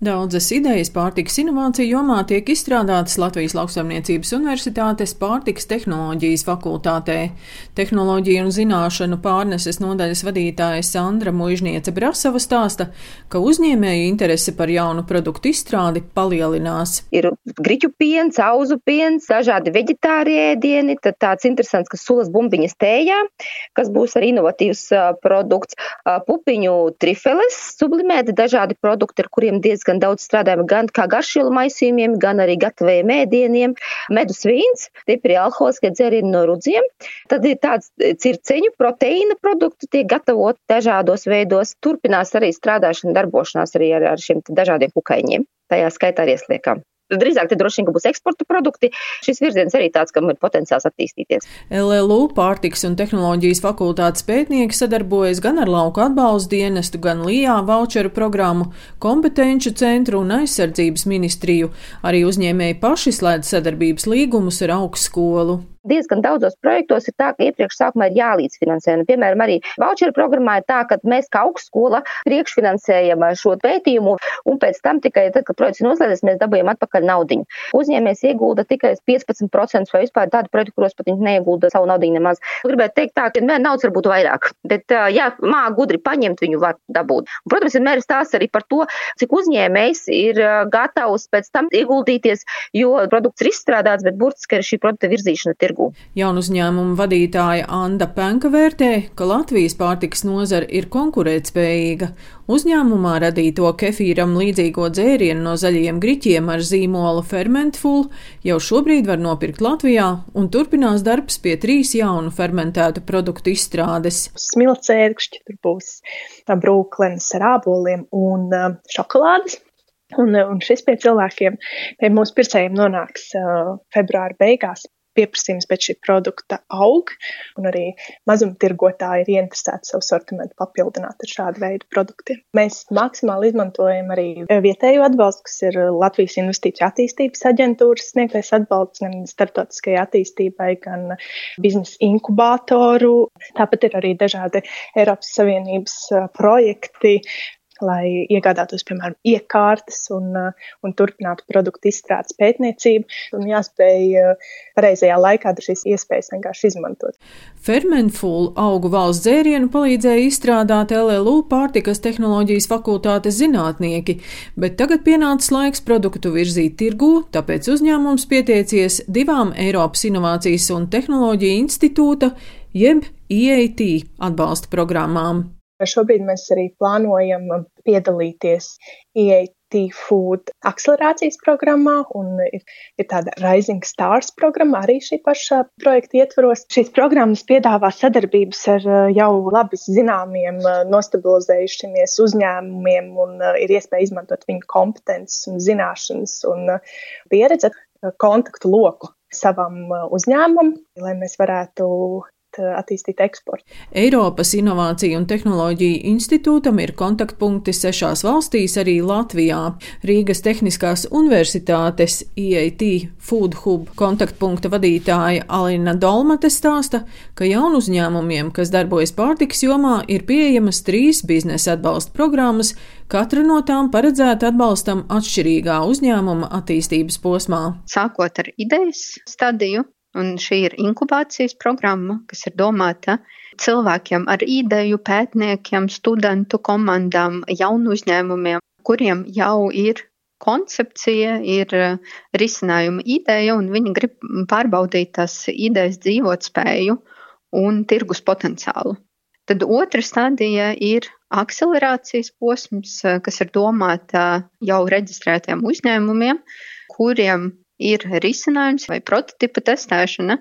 Daudzas idejas pārtikas inovāciju jomā tiek izstrādātas Latvijas Lauksaimniecības Universitātes pārtikas tehnoloģijas fakultātē. Tehnoloģiju un zināšanu pārneses nodaļas vadītāja Sandra Muižniece Brasava stāsta, ka uzņēmēju interese par jaunu produktu izstrādi palielinās. Ir griķu piens, auzu piens, dažādi veģetārie ēdieni, tad tāds interesants, ka sulas bumbiņas tējā, kas būs arī inovatīvs produkts, pupiņu trifeles, sublimēti dažādi produkti, ar kuriem diezgan diezgan daudz strādājam gan kā garšvielu maisījumiem, gan arī gatavējiem ēdieniem. Medus vīns, stipri alkoholiskie dzērieni no rudziem. Tad ir tāds circeņu proteīna produktu, tiek gatavot dažādos veidos. Turpinās arī strādāšana, darbošanās arī ar, ar šiem dažādiem kukaiņiem. Tajā skaitā arī iesliekam drīzāk te droši vien, būs eksporta produkti. Šis virziens arī tāds, kam ir potenciāls attīstīties. LLU pārtiks un tehnoloģijas fakultātes pētnieki sadarbojas gan ar lauku atbalstu dienestu, gan LIA voucheru programmu, kompetenču centru un aizsardzības ministriju. Arī uzņēmēji paši slēdz sadarbības līgumus ar augstskolu diezgan daudzos projektos ir tā, ka iepriekš sākumā ir jālīdzfinansē. Nu, piemēram, arī voucheru programmā ir tā, ka mēs kā augstskola priekšfinansējam šo pētījumu, un pēc tam tikai tad, kad projekts ir noslēdzies, mēs dabūjam atpakaļ naudu. Uzņēmējs iegulda tikai 15% vai vispār tādu projektu, kuros pat viņš neiegulda savu naudu nemaz. Gribētu teikt tā, ka vienmēr naudas var būt vairāk, bet jā, māk gudri paņemt, viņu var dabūt. Un, protams, vienmēr ir stāsts arī par to, cik uzņēmējs ir gatavs pēc tam ieguldīties, jo produkts ir izstrādāts, bet burtiski ir šī produkta virzīšana tirgu. Jaunu uzņēmumu vadītāja Anda Penka vērtē, ka Latvijas pārtiks nozara ir konkurētspējīga. Uzņēmumā radīto kefīram līdzīgo dzērienu no zaļajiem griķiem ar zīmolu Fermentful jau šobrīd var nopirkt Latvijā un turpinās darbs pie trīs jaunu fermentētu produktu izstrādes. Smilcēkšķi tur būs brūklenes ar āboliem un uh, šokolādes. Un, un šis pie cilvēkiem, pie mūsu pircējiem nonāks uh, februāra beigās pieprasījums pēc šī produkta aug, un arī mazumtirgotāji ir ieinteresēti savu sortimentu papildināt ar šādu veidu produktiem. Mēs maksimāli izmantojam arī vietējo atbalstu, kas ir Latvijas Investīciju attīstības aģentūras sniegtais atbalsts gan starptautiskajai attīstībai, gan biznesa inkubātoru. Tāpat ir arī dažādi Eiropas Savienības projekti, lai iegādātos, piemēram, iekārtas un, uh, un turpinātu produktu izstrādes pētniecību. Un jāspēj uh, pareizajā laikā šīs iespējas vienkārši izmantot. Fermentful augu valsts dzērienu palīdzēja izstrādāt LLU pārtikas tehnoloģijas fakultātes zinātnieki, bet tagad pienācis laiks produktu virzīt tirgū, tāpēc uzņēmums pieteicies divām Eiropas Inovācijas un Tehnoloģija institūta jeb EIT atbalsta programmām. Šobrīd mēs arī plānojam piedalīties EAT Food akcelerācijas programmā un ir, ir tāda Rising Stars programma arī šī paša projekta ietvaros. Šīs programmas piedāvā sadarbības ar uh, jau labi zināmiem, uh, nostabilizējušamies uzņēmumiem un uh, ir iespēja izmantot viņu kompetences un zināšanas un pieredzi, kontaktu loku savam uzņēmumam, lai mēs varētu attīstīt eksportu. Eiropas Inovāciju un Tehnoloģiju institūtam ir kontaktpunkti sešās valstīs, arī Latvijā. Rīgas Tehniskās Universitātes EIT Food Hub kontaktpunkta vadītāja Alina Dolmate stāsta, ka jaunu uzņēmumiem, kas darbojas pārtiks jomā, ir pieejamas trīs biznesa atbalsta programmas, katra no tām paredzēta atbalstam atšķirīgā uzņēmuma attīstības posmā. Sākot ar idejas stadiju, Un šī ir inkubācijas programma, kas ir domāta cilvēkiem ar ideju, pētniekiem, studentu komandām, jaunu uzņēmumiem, kuriem jau ir koncepcija, ir eh, risinājuma ideja, un viņi grib pārbaudīt tās idejas dzīvotspēju un tirgus potenciālu. Tad otra stadija ir akcelerācijas posms, eh, kas ir domāta jau reģistrētiem uzņēmumiem, kuriem ir risinājums vai prototipa testēšana,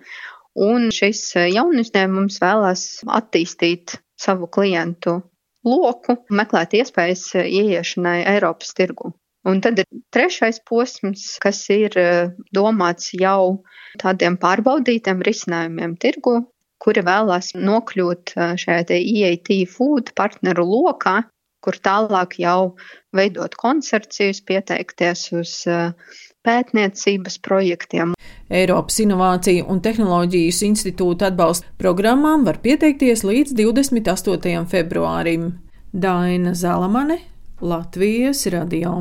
un šis eh, jaunuzņēmums vēlās attīstīt savu klientu loku, meklēt iespējas eh, ieiešanai Eiropas tirgu. Un tad ir trešais posms, kas ir eh, domāts jau tādiem pārbaudītiem risinājumiem tirgu, kuri vēlās nokļūt šajā EAT food partneru lokā, kur tālāk jau veidot konsorcijus, pieteikties uz pētniecības projektiem. Eiropas Inovāciju un Tehnoloģijas institūta atbalsta programmām var pieteikties līdz 28. februārim. Daina Zalamane, Latvijas radio.